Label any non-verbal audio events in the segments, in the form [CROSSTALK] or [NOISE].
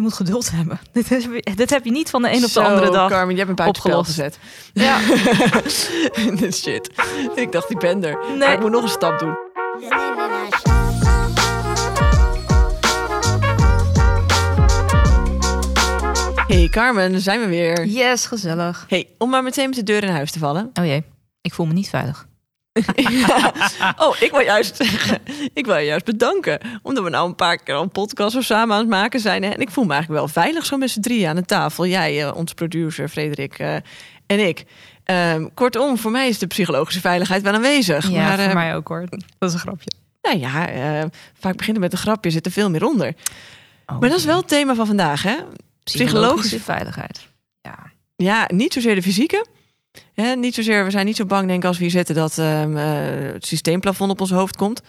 Je moet geduld hebben. [LAUGHS] Dit, heb je, dit heb je niet van de een op de andere dag. Carmen, je hebt een opgelost. gezet. Ja, [LAUGHS] Dit shit. Ik dacht, die ben er. Nee. Maar ik moet nog een stap doen. Hey Carmen, daar zijn we weer. yes, gezellig. Hey, om maar meteen met de deur in huis te vallen. Oh jee, ik voel me niet veilig. [LAUGHS] Oh, ik wil juist ik wil je juist bedanken. Omdat we nou een paar keer een podcast zo samen aan het maken zijn. En ik voel me eigenlijk wel veilig zo met z'n drieën aan de tafel. Jij, eh, onze producer Frederik eh, en ik. Ehm, kortom, voor mij is de psychologische veiligheid wel aanwezig. Ja, maar voor eh, mij ook hoor. Dat is een grapje. nou ja, vaak beginnen met een grapje, zit er veel meer onder. Maar dat is wel het thema van vandaag, hè? psychologische veiligheid. Ja. Ja, niet zozeer de fysieke. Hè, niet zozeer, we zijn niet zo bang, denk ik, als we hier zitten dat ehm, eh, het systeemplafond op ons hoofd komt.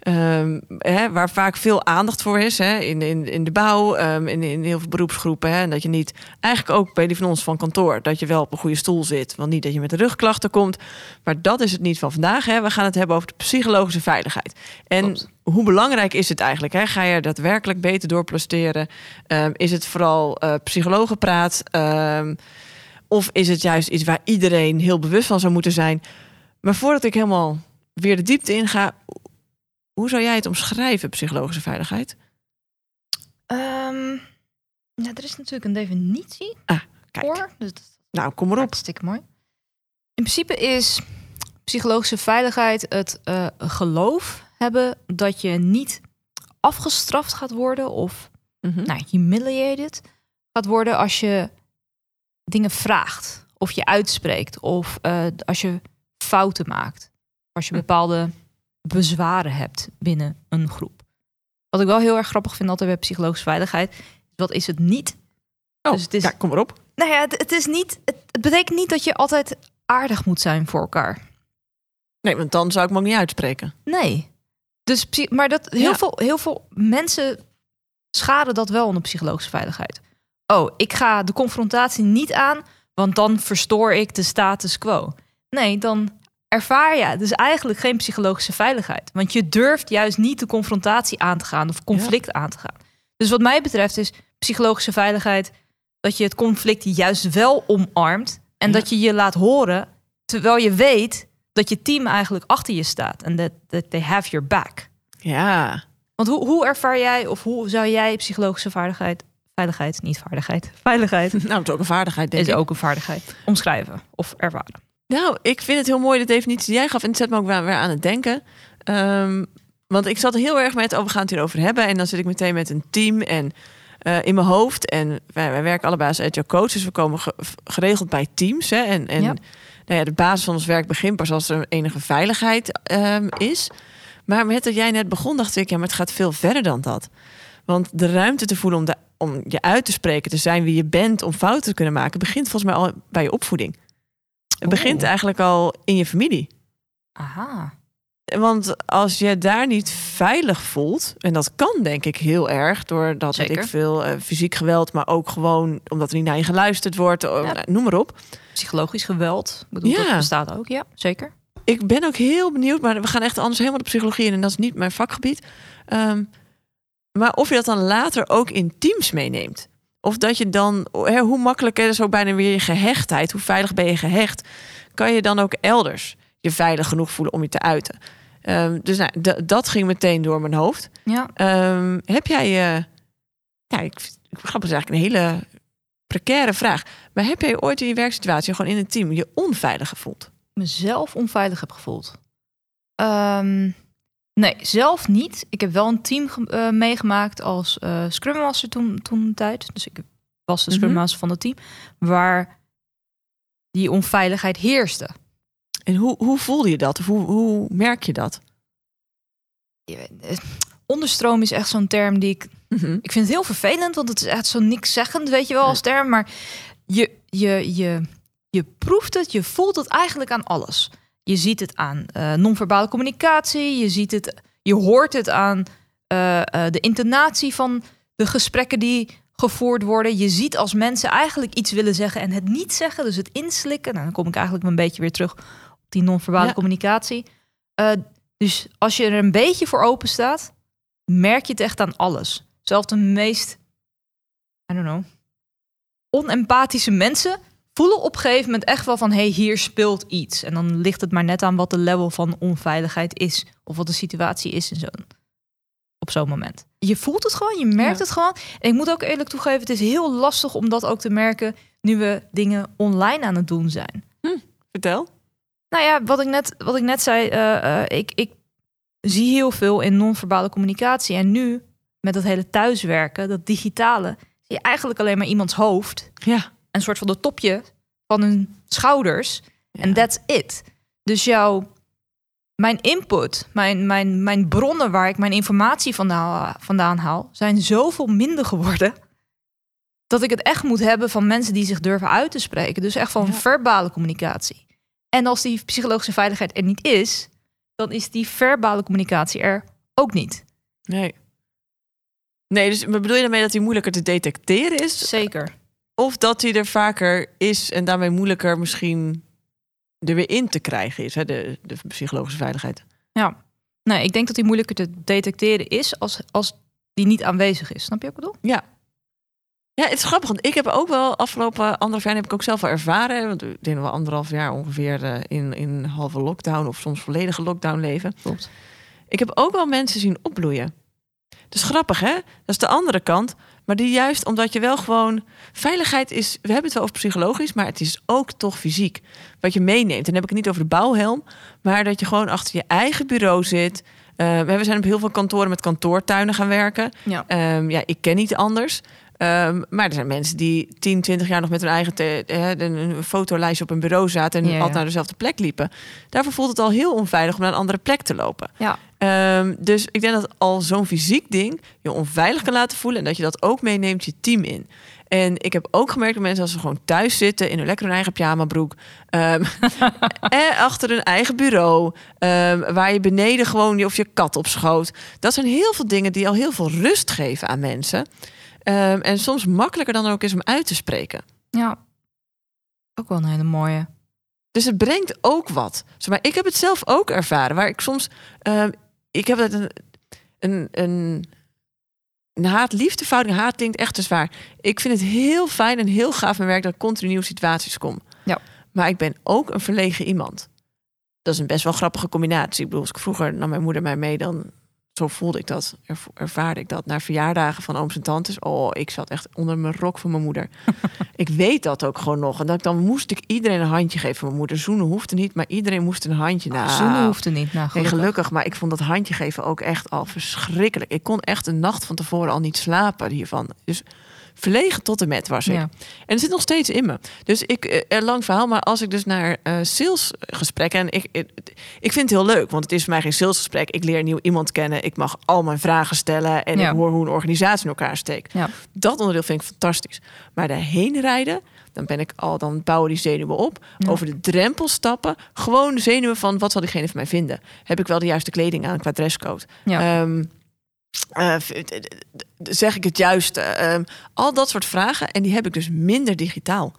Ehm, hè, waar vaak veel aandacht voor is, hè, in, in, in de bouw, ehm, in, in heel veel beroepsgroepen. Hè, en dat je niet, eigenlijk ook bij die van ons van kantoor, dat je wel op een goede stoel zit. Want niet dat je met de rugklachten komt. Maar dat is het niet van vandaag. Hè. We gaan het hebben over de psychologische veiligheid. En Klopt. hoe belangrijk is het eigenlijk? Hè? Ga je er daadwerkelijk beter door presteren? Ehm, is het vooral eh psychologenpraat? Of is het juist iets waar iedereen heel bewust van zou moeten zijn? Maar voordat ik helemaal weer de diepte inga, hoe zou jij het omschrijven, psychologische veiligheid? Ehm, ja, er is natuurlijk een definitie Kijk, voor. Dus nou kom maar op. hartstikke mooi. In principe is psychologische veiligheid het eh, geloof hebben dat je niet afgestraft gaat worden of Mhm. nou, humiliated gaat worden als je dingen vraagt of je uitspreekt of eh, als je fouten maakt. Als je Hm. bepaalde bezwaren hebt binnen een groep. Wat ik wel heel erg grappig vind altijd bij psychologische veiligheid, is wat is het niet? Oh, dus het is- ja, kom maar op. Nou ja, het, het is niet. Het, het betekent niet dat je altijd aardig moet zijn voor elkaar. Nee, want dan zou ik me ook niet uitspreken. Nee. Dus, maar dat heel, Ja. veel, heel veel mensen schaden dat wel onder psychologische veiligheid. Oh, ik ga de confrontatie niet aan, want dan verstoor ik de status quo. Nee, dan ervaar je dus eigenlijk geen psychologische veiligheid. Want je durft juist niet de confrontatie aan te gaan of conflict aan te gaan. Dus wat mij betreft is psychologische veiligheid dat je het conflict juist wel omarmt en Ja. dat je je laat horen terwijl je weet dat je team eigenlijk achter je staat en dat that they have your back. Ja, Want hoe, hoe ervaar jij of hoe zou jij psychologische vaardigheid, veiligheid, niet vaardigheid, veiligheid [LAUGHS] nou, het is ook een vaardigheid, denk is ik. ook een vaardigheid omschrijven of ervaren? Nou, ik vind het heel mooi de definitie die jij gaf. En het zet me ook weer, aan het denken. Ehm, want ik zat er heel erg met, oh, we gaan het hierover hebben. En dan zit ik meteen met een team en eh, in mijn hoofd. En wij, wij werken allebei als agile coaches. Dus we komen ge- geregeld bij teams. Hè, en en Ja. Nou ja, de basis van ons werk begint pas als er enige veiligheid ehm, is. Maar met dat jij net begon, dacht ik, ja, maar het gaat veel verder dan dat. Want de ruimte te voelen om, de, om je uit te spreken, te zijn wie je bent, om fouten te kunnen maken, begint volgens mij al bij je opvoeding. Het begint Oeh. eigenlijk al in je familie. Aha. Want als je daar niet veilig voelt, en dat kan denk ik heel erg, doordat ik veel eh, fysiek geweld, maar ook gewoon omdat er niet naar je geluisterd wordt, eh, Ja. noem maar op. Psychologisch geweld, ik bedoel, Ja. dat bestaat ook, ja, zeker. Ik ben ook heel benieuwd, maar we gaan echt anders helemaal de psychologie in en dat is niet mijn vakgebied. Ehm, maar of je dat dan later ook in teams meeneemt. Of dat je dan, hè, hoe makkelijk is ook bijna weer je gehechtheid, hoe veilig ben je gehecht, kan je dan ook elders je veilig genoeg voelen om je te uiten. Ehm, dus nou, dat ging meteen door mijn hoofd. Ja. Ehm, heb jij, eh ja, ik, ik het eigenlijk een hele precaire vraag. Maar heb jij ooit in je werksituatie, gewoon in een team, je onveilig gevoeld? mezelf onveilig heb gevoeld. Ehm, nee, zelf niet. Ik heb wel een team eh, meegemaakt als eh Scrum Master toen, toen de tijd. Dus ik was de Scrum Mhm. Van het team. Waar die onveiligheid heerste. En hoe, hoe voelde je dat? Of hoe, hoe merk je dat? Eh, Onderstroom is echt zo'n term die ik Mhm. Ik vind het heel vervelend, want het is echt zo niks zeggend, weet je wel, als term. Maar je, je, je, je proeft het, je voelt het eigenlijk aan alles. Je ziet het aan eh non-verbale communicatie, je ziet het, je hoort het aan eh, eh, de intonatie van de gesprekken die gevoerd worden. Je ziet als mensen eigenlijk iets willen zeggen en het niet zeggen, dus het inslikken. Nou, dan kom ik eigenlijk een beetje weer terug op die non-verbale Ja. communicatie. Dus als je er een beetje voor open staat, merk je het echt aan alles. Zelfs de meest don't know, onempathische mensen voelen op een gegeven moment echt wel van, hé, hey, hier speelt iets. En dan ligt het maar net aan wat de level van onveiligheid is. Of wat de situatie is in zo'n, op zo'n moment. Je voelt het gewoon, je merkt Ja. het gewoon. En ik moet ook eerlijk toegeven, het is heel lastig om dat ook te merken nu we dingen online aan het doen zijn. Vertel. Nou ja, wat ik net, wat ik net zei, eh, eh, ik, ik zie heel veel in non-verbale communicatie. En nu, met dat hele thuiswerken, dat digitale, zie je eigenlijk alleen maar iemands hoofd. Ja. Een soort van de topje van hun schouders. En Ja. that's it. Dus jouw, mijn input, mijn, mijn, mijn bronnen waar ik mijn informatie vandaan, vandaan haal, zijn zoveel minder geworden. [LAUGHS] Dat ik het echt moet hebben van mensen die zich durven uit te spreken. Dus echt van Ja. verbale communicatie. En als die psychologische veiligheid er niet is, dan is die verbale communicatie er ook niet. Nee. Nee, dus bedoel je daarmee dat hij moeilijker te detecteren is? Zeker. Of dat hij er vaker is en daarmee moeilijker misschien er weer in te krijgen is, hè? De, de psychologische veiligheid. Ja. Nee, ik denk dat die moeilijker te detecteren is als, als die niet aanwezig is. Snap je wat ik bedoel? Ja. Ja, het is grappig, want ik heb ook wel afgelopen anderhalf jaar heb ik ook zelf wel ervaren. Want ik denk dat we anderhalf jaar ongeveer eh, in, in halve lockdown of soms volledige lockdown leven. Klopt. Ik heb ook wel mensen zien opbloeien. Dat is grappig, hè? Dat is de andere kant. Maar die juist omdat je wel gewoon... Veiligheid is... We hebben het wel over psychologisch, maar het is ook toch fysiek. Wat je meeneemt. En dan heb ik het niet over de bouwhelm. Maar dat je gewoon achter je eigen bureau zit. Eh, we zijn op heel veel kantoren met kantoortuinen gaan werken. Ja. Ehm, ja, ik ken niet anders. Ehm, maar er zijn mensen die 10, 20 jaar nog met hun eigen te- eh, een, een fotolijstje op een bureau zaten en Ja, ja. altijd naar dezelfde plek liepen. Daarvoor voelt het al heel onveilig om naar een andere plek te lopen. Ja. Ehm, dus ik denk dat al zo'n fysiek ding je onveilig kan laten voelen en dat je dat ook meeneemt je team in. En ik heb ook gemerkt dat mensen als ze gewoon thuis zitten in hun lekker hun eigen pyjamabroek, en [LAUGHS] achter hun eigen bureau, waar je beneden gewoon je of je kat op schoot. Dat zijn heel veel dingen die al heel veel rust geven aan mensen. Ehm, en soms makkelijker dan ook is om uit te spreken. Ja. Ook wel een hele mooie. Dus het brengt ook wat. Zeg maar ik heb het zelf ook ervaren. Waar ik soms. ehm, ik heb het een. Een, een, een haat-liefdeverhouding. Haat klinkt echt te zwaar. Ik vind het heel fijn en heel gaaf mijn werk dat ik continu nieuwe situaties kom. Ja. Maar ik ben ook een verlegen iemand. Dat is een best wel grappige combinatie. Ik bedoel, als ik vroeger nam mijn moeder mij mee, dan zo voelde ik dat, ervaarde ik dat. Naar verjaardagen van ooms en tantes. Oh, ik zat echt onder mijn rok van mijn moeder. [LAUGHS] ik weet dat ook gewoon nog. En dat ik, dan moest ik iedereen een handje geven van mijn moeder. Zoenen hoefde niet, maar iedereen moest een handje. Nou, Zoenen hoefde niet. Nou, Nee, gelukkig. gelukkig, maar ik vond dat handje geven ook echt al verschrikkelijk. Ik kon echt een nacht van tevoren al niet slapen hiervan. Dus verlegen tot en met was ik. Ja. En het zit nog steeds in me. Dus ik, eh, een lang verhaal, maar als ik dus naar eh salesgesprekken... en ik, ik, ik vind het heel leuk, want het is voor mij geen salesgesprek. Ik leer nieuw iemand kennen, ik mag al mijn vragen stellen... en Ja. ik hoor hoe een organisatie in elkaar steekt. Ja. Dat onderdeel vind ik fantastisch. Maar daarheen rijden, dan ben ik al, dan bouwen die zenuwen op. Ja. Over de drempel stappen, gewoon de zenuwen van wat zal diegene van mij vinden. Heb ik wel de juiste kleding aan qua dresscode? Ja. Ehm, eh, zeg ik het juiste? Ehm, al dat soort vragen. En die heb ik dus minder digitaal.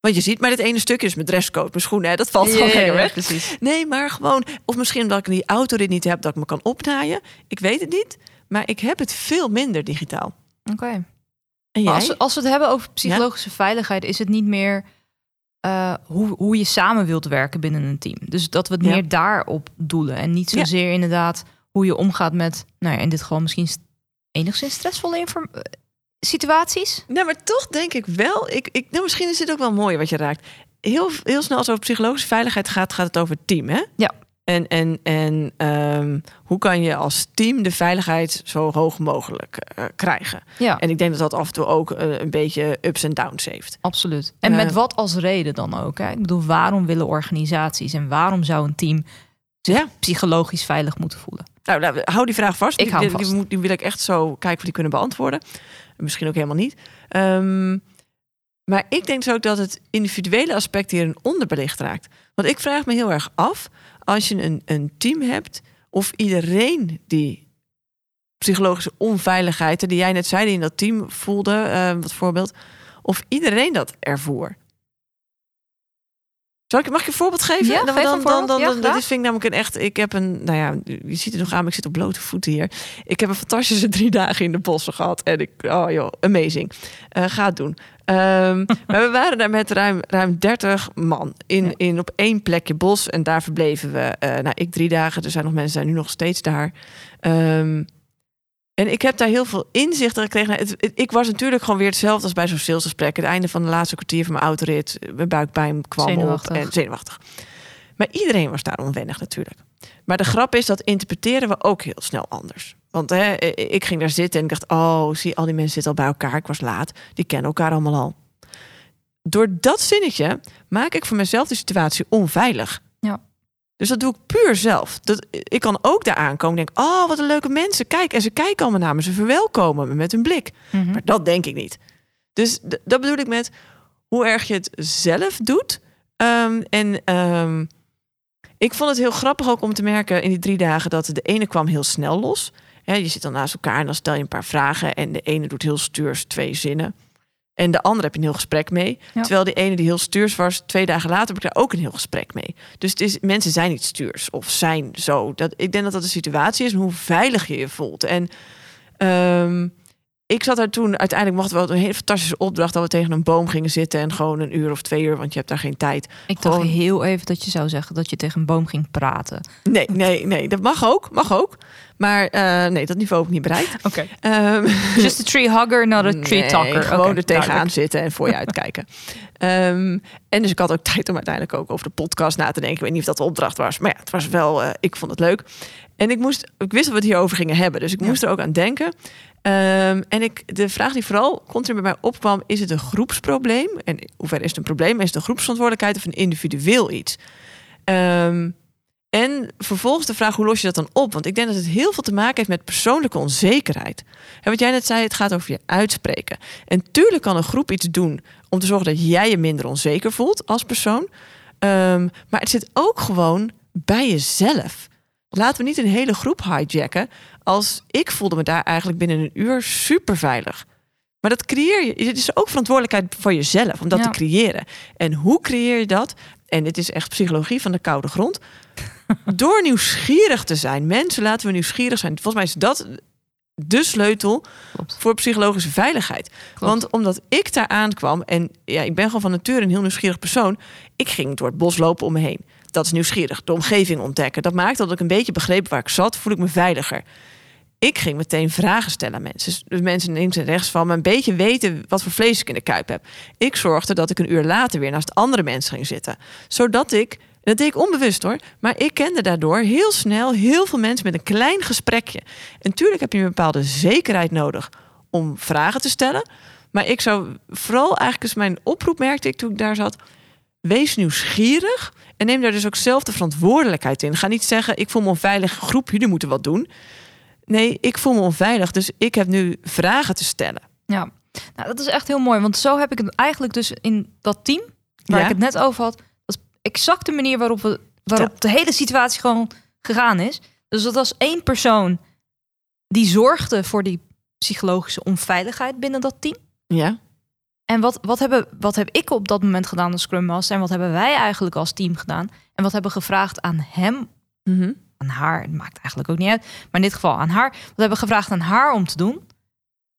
Want je ziet maar dit ene stukje is mijn dresscode, mijn schoenen. Hè, dat valt gewoon ja, weg. precies. Nee, maar gewoon... Of misschien omdat ik die autorit niet heb, dat ik me kan opnaaien. Ik weet het niet. Maar ik heb het veel minder digitaal. Oké. En Maar jij? Als, we- als we het hebben over psychologische veiligheid, is het niet meer eh, hoe, hoe je samen wilt werken binnen een team. Dus dat we het Ja. meer daarop doelen. En niet Ja. zozeer inderdaad hoe je omgaat met, nou ja, in dit geval misschien enigszins stressvolle eh, situaties. Nee, maar toch denk ik wel. Ik, ik, nou, misschien is dit ook wel mooi wat je raakt. Heel, heel snel als het over psychologische veiligheid gaat, gaat het over het team. Hè? Ja. En, en, en ehm, hoe kan je als team de veiligheid zo hoog mogelijk eh, krijgen? Ja, En ik denk dat dat af en toe ook eh, een beetje ups en downs heeft. absoluut. En met wat als reden dan ook? Hè? Ik bedoel, waarom willen organisaties en waarom zou een team zich Ja. psychologisch veilig moeten voelen? Nou, nou, hou die vraag vast. Ik die, hou die, vast. Die, moet- die wil ik echt zo kijken of die kunnen beantwoorden. Misschien ook helemaal niet. Ehm, maar ik denk dus ook dat het individuele aspect hier een onderbelicht raakt. Want ik vraag me heel erg af, als je een, een team hebt, of iedereen die psychologische onveiligheid, die jij net zei, die in dat team voelde, eh, wat voorbeeld, of iedereen dat ervoer. Zal ik, mag ik je een voorbeeld geven? Ja, dan, geef dan, dan, Ja, dit vind ik namelijk een echt. Ik heb een, nou ja, je ziet het nog aan, maar ik zit op blote voeten hier. Ik heb een fantastische [LAUGHS] drie dagen in de bossen gehad. En ik, oh joh, amazing. Eh, ga het doen. Ehm, [LAUGHS] maar we waren daar met ruim, ruim 30 man in, Ja. in op één plekje bos. En daar verbleven we, eh nou, ik drie dagen. Er zijn nog mensen zijn nu nog steeds daar. Ehm, en ik heb daar heel veel inzichten gekregen. Nou, Het, het- ik was natuurlijk gewoon weer hetzelfde als bij zo'n salesgesprek. Het einde van de laatste kwartier van mijn autorit. Mijn buikpijn kwam Zenuwachtig. op. En zenuwachtig. Maar iedereen was daar onwennig natuurlijk. Maar de grap is, dat interpreteren we ook heel snel anders. Want hè, ik ging daar zitten en ik dacht... oh, zie, al die mensen zitten al bij elkaar. Ik was laat. Die kennen elkaar allemaal al. Door dat zinnetje maak ik voor mezelf de situatie onveilig. Ja. Dus dat doe ik puur zelf. Dat, ik kan ook daar aankomen en denk... oh, wat een leuke mensen. Kijk, en ze kijken allemaal naar me. Ze verwelkomen me met hun blik. Mhm. Maar dat denk ik niet. Dus dat bedoel ik met hoe erg je het zelf doet. Ehm, en ehm, ik vond het heel grappig ook om te merken in die drie dagen dat de ene kwam heel snel los. Hè, je zit dan naast elkaar en dan stel je een paar vragen en de ene doet heel stuurs twee zinnen. En de andere heb je een heel gesprek mee. Ja. Terwijl die ene die heel stuurs was, twee dagen later heb ik daar ook een heel gesprek mee. Dus het is, mensen zijn niet stuurs of zijn zo. Dat, ik denk dat dat de situatie is en hoe veilig je je voelt. En ehm, ik zat daar toen, uiteindelijk mochten we wel een hele fantastische opdracht dat we tegen een boom gingen zitten en gewoon een uur of twee uur, want je hebt daar geen tijd. Ik dacht heel even dat je zou zeggen dat je tegen een boom ging praten. Nee, nee, nee, dat mag ook, mag ook. Maar eh, nee, dat niveau heb ik niet bereikt. [LAUGHS] Oké. Ehm, Just a tree hugger, not a tree nee, talker. Gewoon er tegenaan duidelijk. zitten en voor je uitkijken. [LAUGHS] Ehm, en dus ik had ook tijd om uiteindelijk ook over de podcast na te denken. Ik weet niet of dat de opdracht was. Maar ja, het was wel, eh, ik vond het leuk. En ik moest, ik wist dat we het hierover gingen hebben. Dus ik Ja. moest er ook aan denken. Ehm, en ik, de vraag die vooral continu bij mij opkwam, is het een groepsprobleem? En in hoeverre is het een probleem? Is het een groepsverantwoordelijkheid of een individueel iets? Ehm, en vervolgens de vraag, hoe los je dat dan op? Want ik denk dat het heel veel te maken heeft met persoonlijke onzekerheid. En wat jij net zei, het gaat over je uitspreken. En tuurlijk kan een groep iets doen om te zorgen dat jij je minder onzeker voelt als persoon. Ehm, maar het zit ook gewoon bij jezelf. Laten we niet een hele groep hijacken. Als ik voelde me daar eigenlijk binnen een uur super veilig. Maar dat creëer je. Het is ook verantwoordelijkheid voor jezelf om dat Ja. te creëren. En hoe creëer je dat? En dit is echt psychologie van de koude grond. [LAUGHS] Door nieuwsgierig te zijn. Mensen laten we nieuwsgierig zijn. Volgens mij is dat de sleutel Klopt. voor psychologische veiligheid. Want omdat ik daar aankwam en ja, ik ben gewoon van nature een heel nieuwsgierig persoon. Ik ging door het bos lopen om me heen. Dat is nieuwsgierig. De omgeving ontdekken. Dat maakt dat ik een beetje begreep waar ik zat. Voel ik me veiliger. Ik ging meteen vragen stellen aan mensen. Dus mensen links en rechts van me een beetje weten wat voor vlees ik in de kuip heb. Ik zorgde dat ik een uur later weer naast andere mensen ging zitten. Zodat ik, dat deed ik onbewust hoor, maar ik kende daardoor heel snel heel veel mensen met een klein gesprekje. En natuurlijk heb je een bepaalde zekerheid nodig om vragen te stellen. Maar ik zou vooral eigenlijk eens mijn oproep merkte ik toen ik daar zat. Wees nieuwsgierig en neem daar dus ook zelf de verantwoordelijkheid in. Ga niet zeggen, ik voel me onveilig, groep, jullie moeten wat doen. Nee, ik voel me onveilig, dus ik heb nu vragen te stellen. Ja, nou, dat is echt heel mooi. Want zo heb ik het eigenlijk dus in dat team waar Ja? ik het net over had. Dat is exact de manier waarop, we, waarop de hele situatie gewoon gegaan is. Dus dat was één persoon die zorgde voor die psychologische onveiligheid binnen dat team. Ja, En wat, wat, hebben, wat heb ik op dat moment gedaan als Scrum Master? En wat hebben wij eigenlijk als team gedaan? En wat hebben gevraagd aan hem, Mhm. aan haar? Het maakt eigenlijk ook niet uit. Maar in dit geval aan haar. Wat hebben gevraagd aan haar om te doen?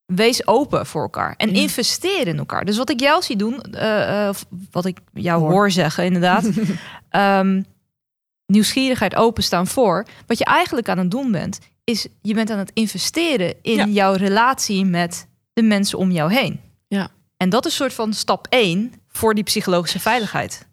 Wees open voor elkaar. En Ja. investeer in elkaar. Dus wat ik jou zie doen, eh, eh, of wat ik jou Hoor. hoor, zeggen inderdaad. [LAUGHS] ehm, nieuwsgierigheid openstaan voor. Wat je eigenlijk aan het doen bent, is je bent aan het investeren in Ja. jouw relatie met de mensen om jou heen. Ja. En dat is soort van stap 1 voor die psychologische veiligheid.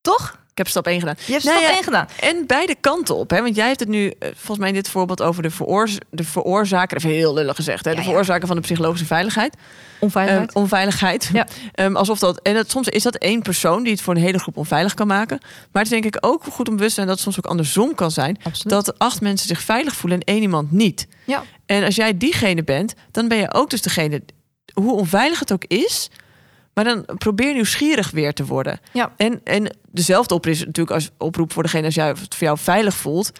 Toch? ik heb stap 1 gedaan. Je hebt Nou stap ja, 1 gedaan. En beide kanten op, hè? want jij hebt het nu, eh, volgens mij in dit voorbeeld over de, veroorz de veroorzaker, even heel lullig gezegd, hè? Ja, de ja. veroorzaker van de psychologische veiligheid, Onveiligheid. eh, onveiligheid. Ja. Ehm, alsof dat, en dat, soms is dat één persoon die het voor een hele groep onveilig kan maken. Maar het is denk ik ook goed om bewust te zijn dat het soms ook andersom kan zijn. Absoluut. Dat acht mensen zich veilig voelen en één iemand niet. Ja. En als jij diegene bent, dan ben je ook dus degene, hoe onveilig het ook is, maar dan probeer nieuwsgierig weer te worden. Ja. En, en dezelfde oproep is natuurlijk als oproep voor degene als jij het voor jou veilig voelt.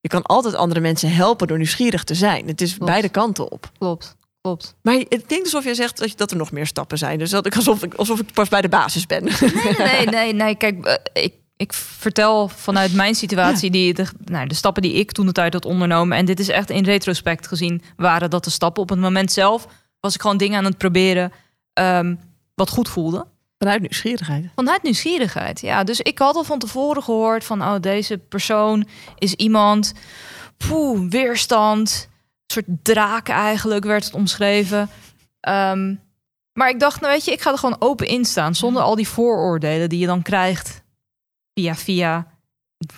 Je kan altijd andere mensen helpen door nieuwsgierig te zijn. Het is Klopt. beide kanten op. Klopt. klopt. Maar het klinkt alsof jij zegt dat er nog meer stappen zijn. Dus dat ik alsof ik, alsof ik pas bij de basis ben. Nee, nee, nee, nee. Kijk, eh, ik, ik vertel vanuit mijn situatie die, de, nou, de stappen die ik toen de tijd had ondernomen. En dit is echt in retrospect gezien, waren dat de stappen. Op het moment zelf was ik gewoon dingen aan het proberen ehm, wat goed voelde. Vanuit nieuwsgierigheid. Vanuit nieuwsgierigheid, ja. Dus ik had al van tevoren gehoord van... oh, deze persoon is iemand... Poeh, weerstand. Soort draak eigenlijk werd het omschreven. Ehm, maar ik dacht, nou weet je, ik ga er gewoon open in staan... zonder al die vooroordelen die je dan krijgt... via via,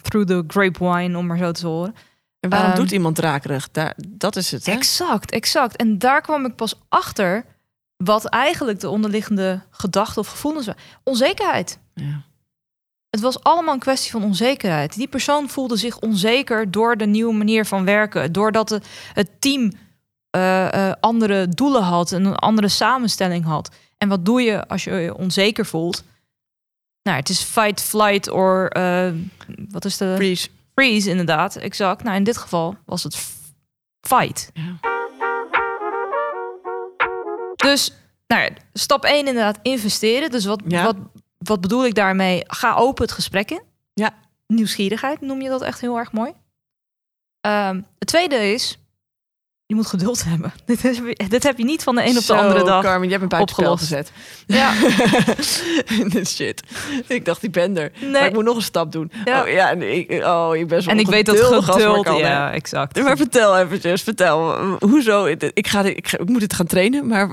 through the grapevine, om maar zo te horen. En waarom Ehm, doet iemand drakerig? Daar, dat is het, hè? Exact, exact. En daar kwam ik pas achter... wat eigenlijk de onderliggende gedachten of gevoelens waren. Onzekerheid. Ja. Het was allemaal een kwestie van onzekerheid. Die persoon voelde zich onzeker door de nieuwe manier van werken. Doordat de, het team eh, eh, andere doelen had en een andere samenstelling had. En wat doe je als je je onzeker voelt? Nou, het is fight, flight or eh, wat is de Freeze. Freeze inderdaad, exact. Nou, in dit geval was het fight. Ja. Dus, nou ja, stap 1 inderdaad investeren. Dus wat, Ja. wat, wat bedoel ik daarmee? Ga open het gesprek in. Ja. Nieuwsgierigheid noem je dat echt heel erg mooi. Ehm, het tweede is, je moet geduld hebben. [LAUGHS] Dit, heb je, dit heb je niet van de een op de andere dag. Carmen, je hebt me buitenspel gezet. Ja, [LAUGHS] Dit shit. Ik dacht, ik ben er. Nee. Maar ik moet nog een stap doen. Ja. Oh, ja, en ik, oh, ik ben zo en ik weet dat geduld... Ja, exact. Maar vertel eventjes, vertel. Hoezo? Ik, ga, ik, ga- ik moet het gaan trainen, maar...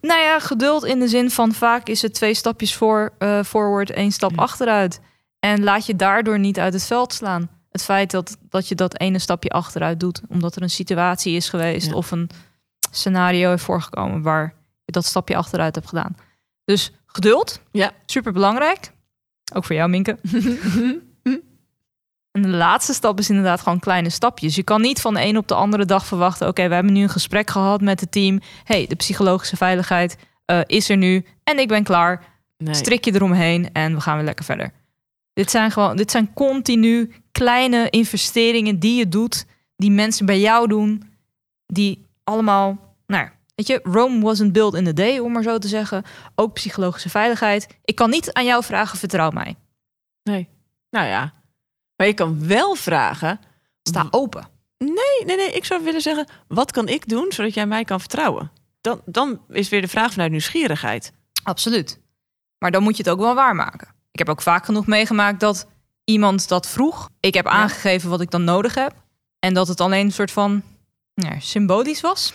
Nou ja, geduld in de zin van vaak is het twee stapjes voor, eh, forward, één stap Ja. achteruit. En laat je daardoor niet uit het veld slaan. Het feit dat, dat je dat ene stapje achteruit doet, omdat er een situatie is geweest Ja. of een scenario is voorgekomen waar je dat stapje achteruit hebt gedaan. Dus geduld, Ja. super belangrijk. Ook voor jou, Minke. En de laatste stap is inderdaad gewoon kleine stapjes. Je kan niet van de een op de andere dag verwachten... oké, we hebben nu een gesprek gehad met het team. hey, de psychologische veiligheid eh, is er nu en ik ben klaar. Nee. Strik je eromheen en we gaan weer lekker verder. Dit zijn gewoon, dit zijn continu kleine investeringen die je doet... die mensen bij jou doen, die allemaal... Nou, ja, weet je, Rome wasn't built in a day, om maar zo te zeggen. Ook psychologische veiligheid. Ik kan niet aan jou vragen, vertrouw mij. nee. Nou ja. Maar je kan wel vragen... Sta open. Nee, nee, nee. Ik zou willen zeggen, wat kan ik doen zodat jij mij kan vertrouwen? Dan, dan is weer de vraag vanuit nieuwsgierigheid. Absoluut. Maar dan moet je het ook wel waarmaken. Ik heb ook vaak genoeg meegemaakt dat iemand dat vroeg. Ik heb aangegeven wat ik dan nodig heb. En dat het alleen een soort van ja, symbolisch was.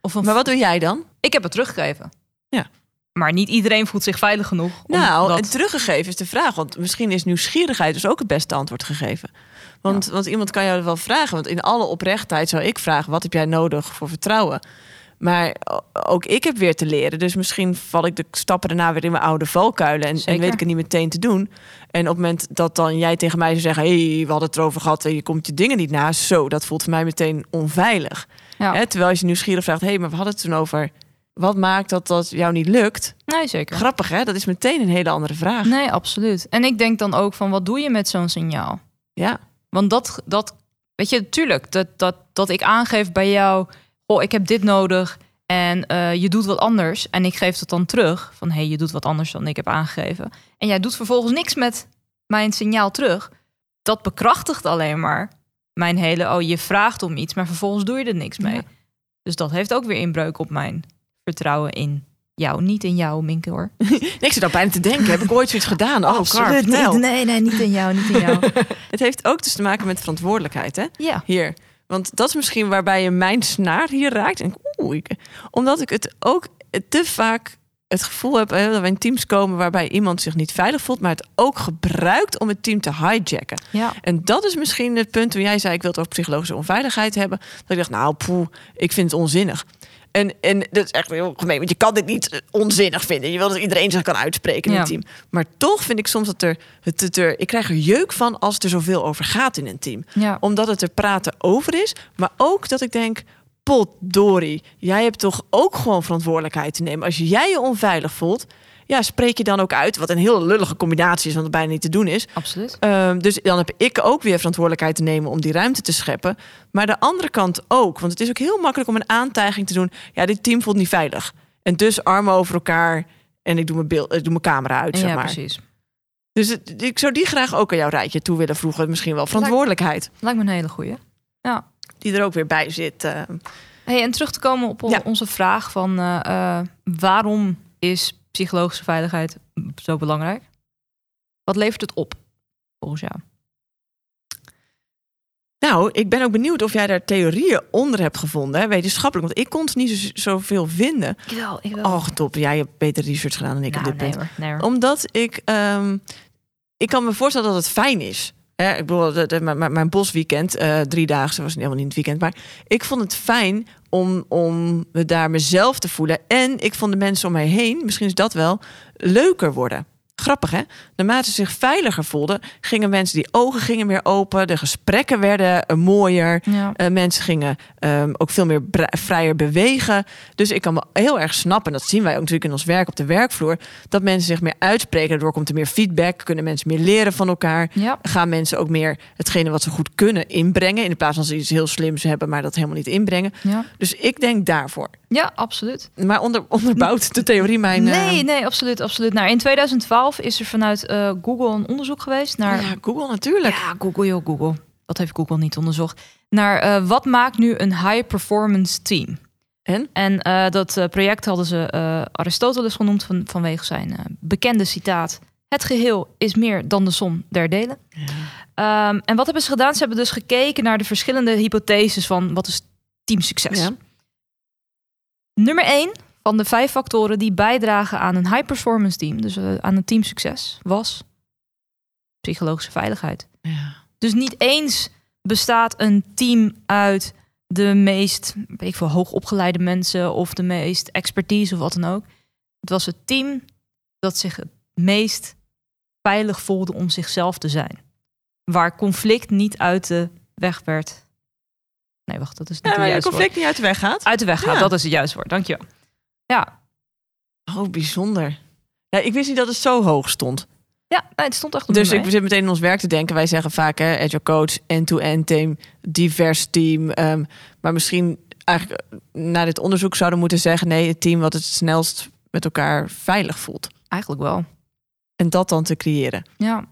Of een Maar wat doe jij dan? Ik heb het teruggegeven. Ja. Maar niet iedereen voelt zich veilig genoeg. om Nou, dat- en teruggegeven is de vraag. Want misschien is nieuwsgierigheid dus ook het beste antwoord gegeven. Want, want iemand kan jou wel vragen. Want in alle oprechtheid zou ik vragen: wat heb jij nodig voor vertrouwen? Maar ook ik heb weer te leren. Dus misschien val ik de stappen daarna weer in mijn oude valkuilen. En, weet ik het niet meteen te doen. En op het moment dat dan jij tegen mij zou zeggen: hé, hey, we hadden het erover gehad. En je komt je dingen niet na. Zo, dat voelt voor mij meteen onveilig. ja. Hè, terwijl je nieuwsgierig vraagt: hé, hey, maar we hadden het toen over. Wat maakt dat dat jou niet lukt? Nee, zeker. Grappig, hè? Dat is meteen een hele andere vraag. Nee, absoluut. En ik denk dan ook van, wat doe je met zo'n signaal? Ja. Want dat, dat weet je, tuurlijk, dat, dat, dat ik aangeef bij jou, oh, ik heb dit nodig en eh, je doet wat anders. En ik geef dat dan terug, van hé, hey, je doet wat anders dan ik heb aangegeven. En jij doet vervolgens niks met mijn signaal terug. Dat bekrachtigt alleen maar mijn hele, oh, je vraagt om iets, maar vervolgens doe je er niks mee. Ja. Dus dat heeft ook weer inbreuk op mijn vertrouwen in jou. Niet in jou, Minke, hoor. [LAUGHS] Nee, ik zit al bijna te denken. Heb ik ooit zoiets gedaan? Oh, vertel. niet. Nee, nee, niet in jou, niet in jou. [LAUGHS] Het heeft ook dus te maken met verantwoordelijkheid, hè? ja, Hier. Want dat is misschien waarbij je mijn snaar hier raakt. En oeh, ik, omdat ik het ook te vaak het gevoel heb hè, dat we in teams komen waarbij iemand zich niet veilig voelt, maar het ook gebruikt om het team te hijacken. ja. En dat is misschien het punt toen jij zei: ik wil het over psychologische onveiligheid hebben. Dat ik dacht, nou, poeh, ik vind het onzinnig. En, en dat is echt heel gemeen, want je kan dit niet eh, onzinnig vinden. Je wil dat iedereen zich kan uitspreken in Ja. een team. Maar toch vind ik soms dat er, het, het er, ik krijg er jeuk van als er zoveel over gaat in een team ja. omdat het er praten over is. Maar ook dat ik denk, potdorie, jij hebt toch ook gewoon verantwoordelijkheid te nemen. Als jij je onveilig voelt, ja, spreek je dan ook uit. Wat een heel lullige combinatie is, want het bijna niet te doen is. Absoluut. Ehm, dus dan heb ik ook weer verantwoordelijkheid te nemen om die ruimte te scheppen. Maar de andere kant ook. Want het is ook heel makkelijk om een aantijging te doen. Ja, dit team voelt niet veilig. En dus armen over elkaar en ik doe mijn, beeld, ik doe mijn camera uit, zeg ja, maar. precies. Dus het- ik zou die graag ook aan jouw rijtje toe willen voegen. Misschien wel verantwoordelijkheid. Lijkt me een hele goeie. Ja. Die er ook weer bij zit. eh. Hey, en terug te komen op Ja. onze vraag van eh, eh, waarom is psychologische veiligheid zo belangrijk? Wat levert het op volgens jou? Nou, ik ben ook benieuwd of jij daar theorieën onder hebt gevonden, hè, wetenschappelijk. Want ik kon het niet zo, zoveel vinden. Ik wel, ik wel. Oh, top. Jij hebt beter research gedaan dan ik op dit nee punt. hoor, nee hoor. Omdat ik... ehm, ik kan me voorstellen dat het fijn is. Ik bedoel, mijn- mijn- bosweekend, eh drie dagen, was helemaal niet het weekend. Maar ik vond het fijn om, om me daar mezelf te voelen. En ik vond de mensen om mij heen, misschien is dat wel, leuker worden. Grappig hè? Naarmate ze zich veiliger voelden, gingen mensen die ogen gingen meer open. De gesprekken werden eh, mooier. Ja. Eh, mensen gingen ehm, ook veel meer vrijer bewegen. Dus ik kan me heel erg snappen, en dat zien wij ook natuurlijk in ons werk op de werkvloer, dat mensen zich meer uitspreken. Daardoor komt er meer feedback, kunnen mensen meer leren van elkaar. Ja. Gaan mensen ook meer hetgene wat ze goed kunnen inbrengen, in plaats van ze iets heel slims hebben, maar dat helemaal niet inbrengen. Ja. Dus ik denk daarvoor. Ja, absoluut. Maar onder, onderbouwt de theorie mijn. eh, Nee, nee, absoluut, absoluut. Nou, in 2012 is er vanuit eh, Google een onderzoek geweest naar... oh ja, Google natuurlijk. Ja, Google, joh, Google. Dat heeft Google niet onderzocht. Naar eh, wat maakt nu een high performance team? En? En dat project hadden ze Aristoteles genoemd van, vanwege zijn bekende citaat. Het geheel is meer dan de som der delen. Ehm, en wat hebben ze gedaan? Ze hebben dus gekeken naar de verschillende hypotheses van wat is teamsucces. Ja. Nummer 1 van de vijf factoren die bijdragen aan een high performance team, dus eh, aan een teamsucces, was psychologische veiligheid. Ja. Dus niet eens bestaat een team uit de meest weet ik veel, hoogopgeleide mensen of de meest expertise of wat dan ook. Het was het team dat zich het meest veilig voelde om zichzelf te zijn. Waar conflict niet uit de weg werd. Nee, wacht, dat is niet Ja, het conflict niet uit de weg gaat. Uit de weg gaat, Ja. dat is het juiste woord. Dankjewel. Ja, Oh, bijzonder. Ja, ik wist niet dat het zo hoog stond. ja nee, het stond echt Dus ik zit meteen in ons werk te denken. Wij zeggen vaak, hè, agile coach, end-to-end team, divers team. Ehm, maar misschien eigenlijk eh, na dit onderzoek zouden moeten zeggen... nee, het team wat het snelst met elkaar veilig voelt. Eigenlijk wel. En dat dan te creëren. Ja,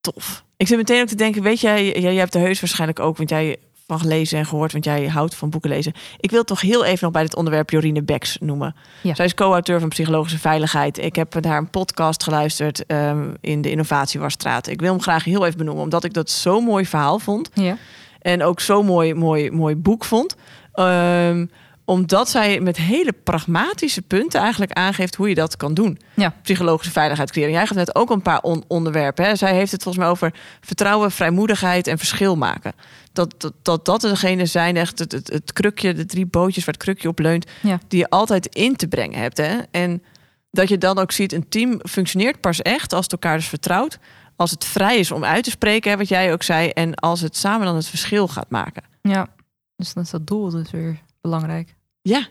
Tof. Ik zit meteen ook te denken, weet jij, jij, jij hebt de heus waarschijnlijk ook... want jij van gelezen en gehoord, want jij houdt van boeken lezen. Ik wil toch heel even nog bij dit onderwerp Jorine Beks noemen. Ja. Zij is co-auteur van Psychologische Veiligheid. Ik heb naar een podcast geluisterd ehm, in de Innovatiewarstraat. Ik wil hem graag heel even benoemen, omdat ik dat zo'n mooi verhaal vond. ja. En ook zo'n mooi, mooi, mooi boek vond. Ehm, omdat zij met hele pragmatische punten eigenlijk aangeeft hoe je dat kan doen. Ja. Psychologische veiligheid creëren. Jij gaf net ook een paar on- onderwerpen. Hè? Zij heeft het volgens mij over vertrouwen, vrijmoedigheid en verschil maken. Dat dat, dat, dat degene zijn, echt het, het, het krukje, de drie bootjes waar het krukje op leunt, Ja. die je altijd in te brengen hebt. Hè? En dat je dan ook ziet, een team functioneert pas echt als het elkaar dus vertrouwt. Als het vrij is om uit te spreken, hè, wat jij ook zei. En als het samen dan het verschil gaat maken. ja. Dus dan is dat doel dus weer belangrijk. Ja,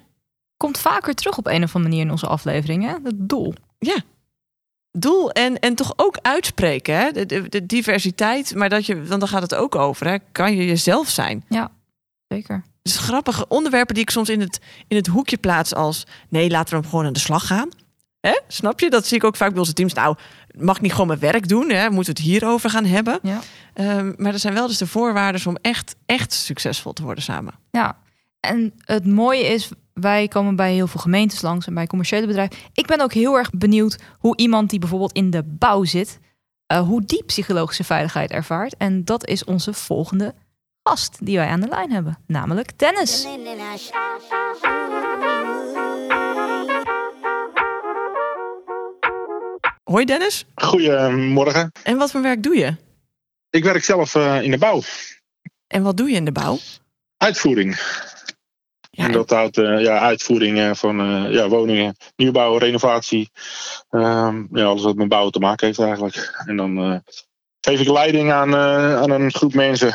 Komt vaker terug op een of andere manier in onze aflevering, hè? Het doel. doel en, en toch ook uitspreken. Hè? De, de, de diversiteit, maar dat je, want dan gaat het ook over. Hè? Kan je jezelf zijn? Zeker. Dus grappige onderwerpen die ik soms in het, in het hoekje plaats als... nee, laten we hem gewoon aan de slag gaan. Hè? Snap je? Dat zie ik ook vaak bij onze teams. Nou, mag ik niet gewoon mijn werk doen? Hè? Moeten we het hierover gaan hebben? Ja. Ehm, maar er zijn wel dus de voorwaarden om echt, echt succesvol te worden samen. Ja. En het mooie is, wij komen bij heel veel gemeentes langs en bij commerciële bedrijven. Ik ben ook heel erg benieuwd hoe iemand die bijvoorbeeld in de bouw zit, eh, hoe die psychologische veiligheid ervaart. En dat is onze volgende gast die wij aan de lijn hebben, namelijk Dennis. Hoi Dennis. Goedemorgen. En wat voor werk doe je? Ik werk zelf eh, in de bouw. En wat doe je in de bouw? Uitvoering. Ja, en dat houdt eh, ja, uitvoering eh, van eh, ja, woningen, nieuwbouw, renovatie. Ehm, ja, alles wat met bouwen te maken heeft eigenlijk. En dan eh, geef ik leiding aan, eh, aan een groep mensen.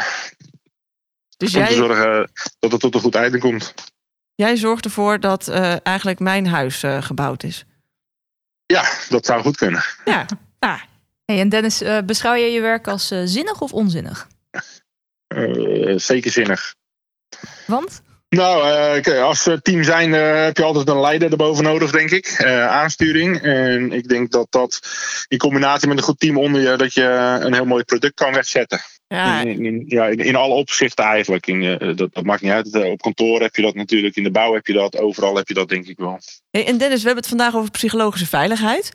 Dus Om te jij, zorgen dat het tot een goed einde komt. jij zorgt ervoor dat eh, eigenlijk mijn huis eh, gebouwd is. Ja, dat zou goed kunnen. Ja, ah, Hey, en Dennis, beschouw je je werk als zinnig of onzinnig? Eh, zeker zinnig. Want? Nou, eh, als we team zijn eh, heb je altijd een leider erboven nodig, denk ik. Eh, aansturing. En ik denk dat dat in combinatie met een goed team onder je, dat je een heel mooi product kan wegzetten. ja, In, in, ja, in, in alle opzichten eigenlijk. In, eh, dat, dat maakt niet uit. Eh, op kantoor heb je dat natuurlijk, in de bouw heb je dat, overal heb je dat denk ik wel. Hey, en Dennis, we hebben het vandaag over psychologische veiligheid.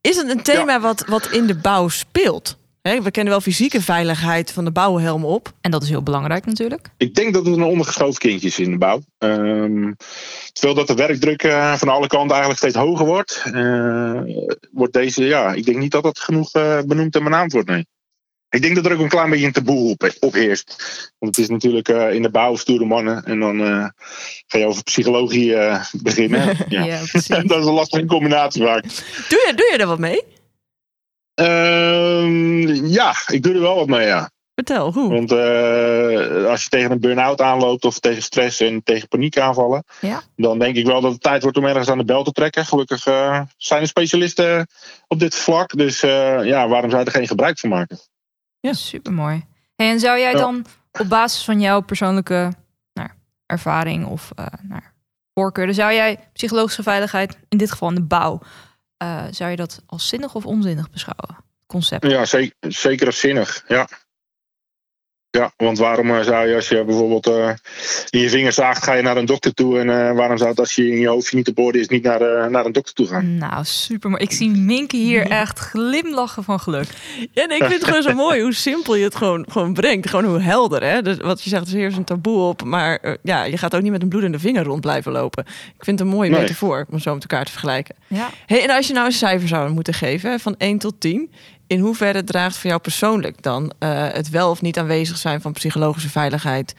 Is het een thema wat, wat in de bouw speelt? Hè, we kennen wel fysieke veiligheid van de bouwhelm op. En dat is heel belangrijk natuurlijk. Ik denk dat het een ondergeschoven kindje is in de bouw. Ehm, terwijl dat de werkdruk eh, van alle kanten eigenlijk steeds hoger wordt, eh, wordt deze, ja, ik denk niet dat dat genoeg eh, benoemd en benaamd wordt, nee. Ik denk dat er ook een klein beetje een taboe op, op heerst. Want het is natuurlijk eh, in de bouw stoere mannen en dan eh, ga je over psychologie beginnen. [LAUGHS] Ja. [LAUGHS] Dat is een lastige combinatie vaak. Doe je, doe je er wat mee? Ehm, ja, ik doe er wel wat mee, ja. Vertel, hoe? Want eh, als je tegen een burn-out aanloopt of tegen stress en tegen paniekaanvallen, Ja. dan denk ik wel dat het tijd wordt om ergens aan de bel te trekken. Gelukkig eh, zijn er specialisten op dit vlak, dus eh, ja, waarom zou je er geen gebruik van maken? Ja. Super mooi. Hey, en zou jij Ja. dan op basis van jouw persoonlijke nou, ervaring of uh, nou, voorkeuren, zou jij psychologische veiligheid, in dit geval in de bouw, uh, zou je dat als zinnig of onzinnig beschouwen? Concept. Ja, zeker, zeker als zinnig. Ja. Ja, want waarom uh, zou je als je bijvoorbeeld uh, in je vingers zaagt, ga je naar een dokter toe? En uh, waarom zou het als je in je hoofdje niet op orde is, niet naar, naar een dokter toe gaan? Nou, super mooi. Ik zie Minke hier [LAUGHS] echt glimlachen van geluk. Ja, nee, ik vind het gewoon zo [LAUGHS] mooi hoe simpel je het gewoon, gewoon brengt. Gewoon hoe helder, hè? Dus wat je zegt, is een taboe op. Maar uh, ja, je gaat ook niet met een bloedende vinger rond blijven lopen. Ik vind het een mooie nee. metafoor om zo met elkaar te vergelijken. Ja. Hey, en als je nou een cijfer zou moeten geven, van 1 tot 10... in hoeverre draagt voor jou persoonlijk dan uh, het wel of niet aanwezig zijn van psychologische veiligheid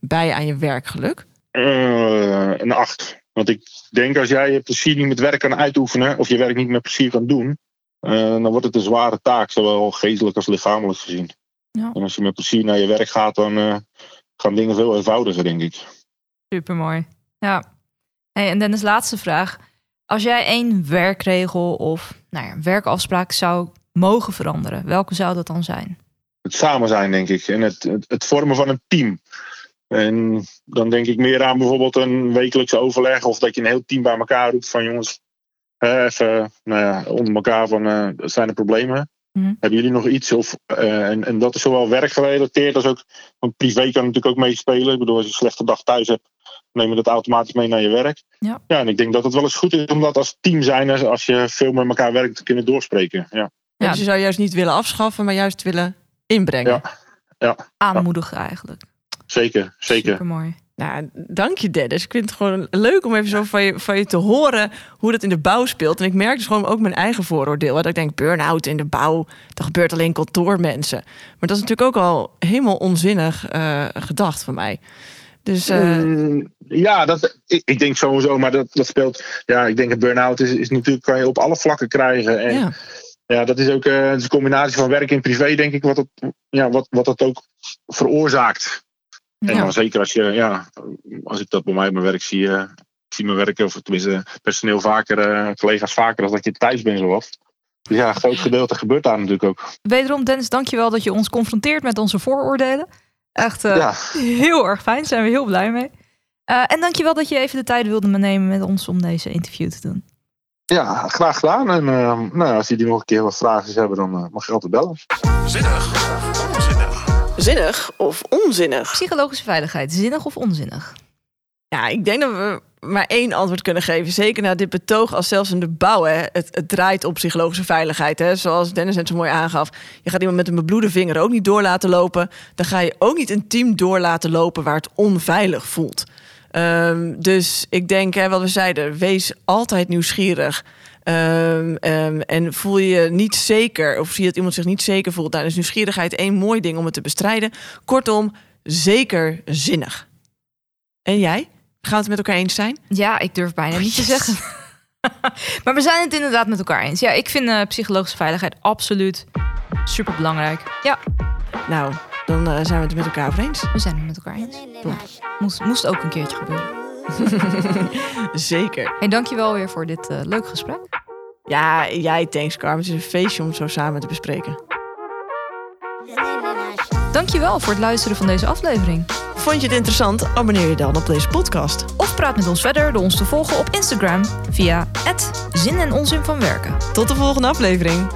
bij aan je werkgeluk? Uh, een 8. Want ik denk als jij je plezier niet met werk kan uitoefenen, of je werk niet met plezier kan doen, uh, dan wordt het een zware taak, zowel geestelijk als lichamelijk gezien. Ja. En als je met plezier naar je werk gaat, dan uh, gaan dingen veel eenvoudiger, denk ik. Super mooi. Ja. Hey, en Dennis, laatste vraag. Als jij één werkregel of nou ja, werkafspraak zou mogen veranderen, welke zou dat dan zijn? Het samen zijn, denk ik. En het, het, het vormen van een team. En dan denk ik meer aan bijvoorbeeld een wekelijkse overleg. Of dat je een heel team bij elkaar roept van jongens, uh, even nou ja, onder elkaar van uh, zijn er problemen. Mm-hmm. Hebben jullie nog iets? Of, uh, en, en dat is zowel werkgerelateerd als ook. Want privé kan natuurlijk ook meespelen. Ik bedoel, als je een slechte dag thuis hebt, neem je dat automatisch mee naar je werk. Ja. ja, en ik denk dat het wel eens goed is om dat als team zijn, als je veel met elkaar werkt, te kunnen doorspreken. Ja. Ja, dus je zou juist niet willen afschaffen, maar juist willen inbrengen. Ja. ja. Aanmoedigen eigenlijk. Zeker, zeker. Supermooi. Nou, dank je Dennis. Ik vind het gewoon leuk om even zo van je, van je te horen hoe dat in de bouw speelt. En ik merk dus gewoon ook mijn eigen vooroordeel. Dat ik denk, burn-out in de bouw, dat gebeurt alleen kantoormensen. Maar dat is natuurlijk ook al helemaal onzinnig uh, gedacht van mij. Dus, uh... mm, ja, dat, ik, ik, denk sowieso, maar dat, dat speelt. Ja, ik denk een burn-out is, is natuurlijk kan je op alle vlakken krijgen. En ja, ja dat is ook uh, een combinatie van werk en privé, denk ik, wat het, ja, wat, wat dat ook veroorzaakt. En dan zeker als je, ja, als ik dat bij mij op mijn werk zie, uh, ik zie mijn werk, of tenminste personeel vaker, uh, collega's vaker, als dat je thuis bent zoals. Dus ja, een groot gedeelte gebeurt daar natuurlijk ook. Wederom, Dennis, dankjewel dat je ons confronteert met onze vooroordelen. Echt Ja. [LAUGHS] heel erg fijn, zijn we heel blij mee. En dankjewel dat je even de tijd wilde nemen met ons om deze interview te doen. Ja, graag gedaan. En uh, nou, ja, als jullie nog een keer wat vragen hebben, dan uh, mag je altijd bellen. Zinnig of onzinnig? Zinnig of onzinnig? Psychologische veiligheid, zinnig of onzinnig? Ja, ik denk dat we maar één antwoord kunnen geven. Zeker na dit betoog, als zelfs in de bouw. Hè, het, het draait op psychologische veiligheid. Hè. Zoals Dennis net zo mooi aangaf. Je gaat iemand met een bebloede vinger ook niet door laten lopen. Dan ga je ook niet een team door laten lopen waar het onveilig voelt. Um, dus ik denk, hè, wat we zeiden, wees altijd nieuwsgierig. Um, um, en voel je je niet zeker, of zie je dat iemand zich niet zeker voelt. Nou, is nieuwsgierigheid één mooi ding om het te bestrijden. Kortom, zeker zinnig. En jij? Gaan we het met elkaar eens zijn? Ja, ik durf bijna niet te zeggen. [LAUGHS] maar we zijn het inderdaad met elkaar eens. Ja, ik vind uh, psychologische veiligheid absoluut super belangrijk. Ja. Nou, dan eh, zijn we het met elkaar over eens. We zijn het met elkaar eens. Moest, moest ook een keertje gebeuren. [LAUGHS] Zeker. Hey, dankjewel weer voor dit uh, leuk gesprek. Ja, jij thanks Carmen. Het is een feestje om het zo samen te bespreken. Dankjewel voor het luisteren van deze aflevering. Vond je het interessant? Abonneer je dan op deze podcast. Of praat met ons verder door ons te volgen op Instagram via Zin en Onzin van Werken. Tot de volgende aflevering.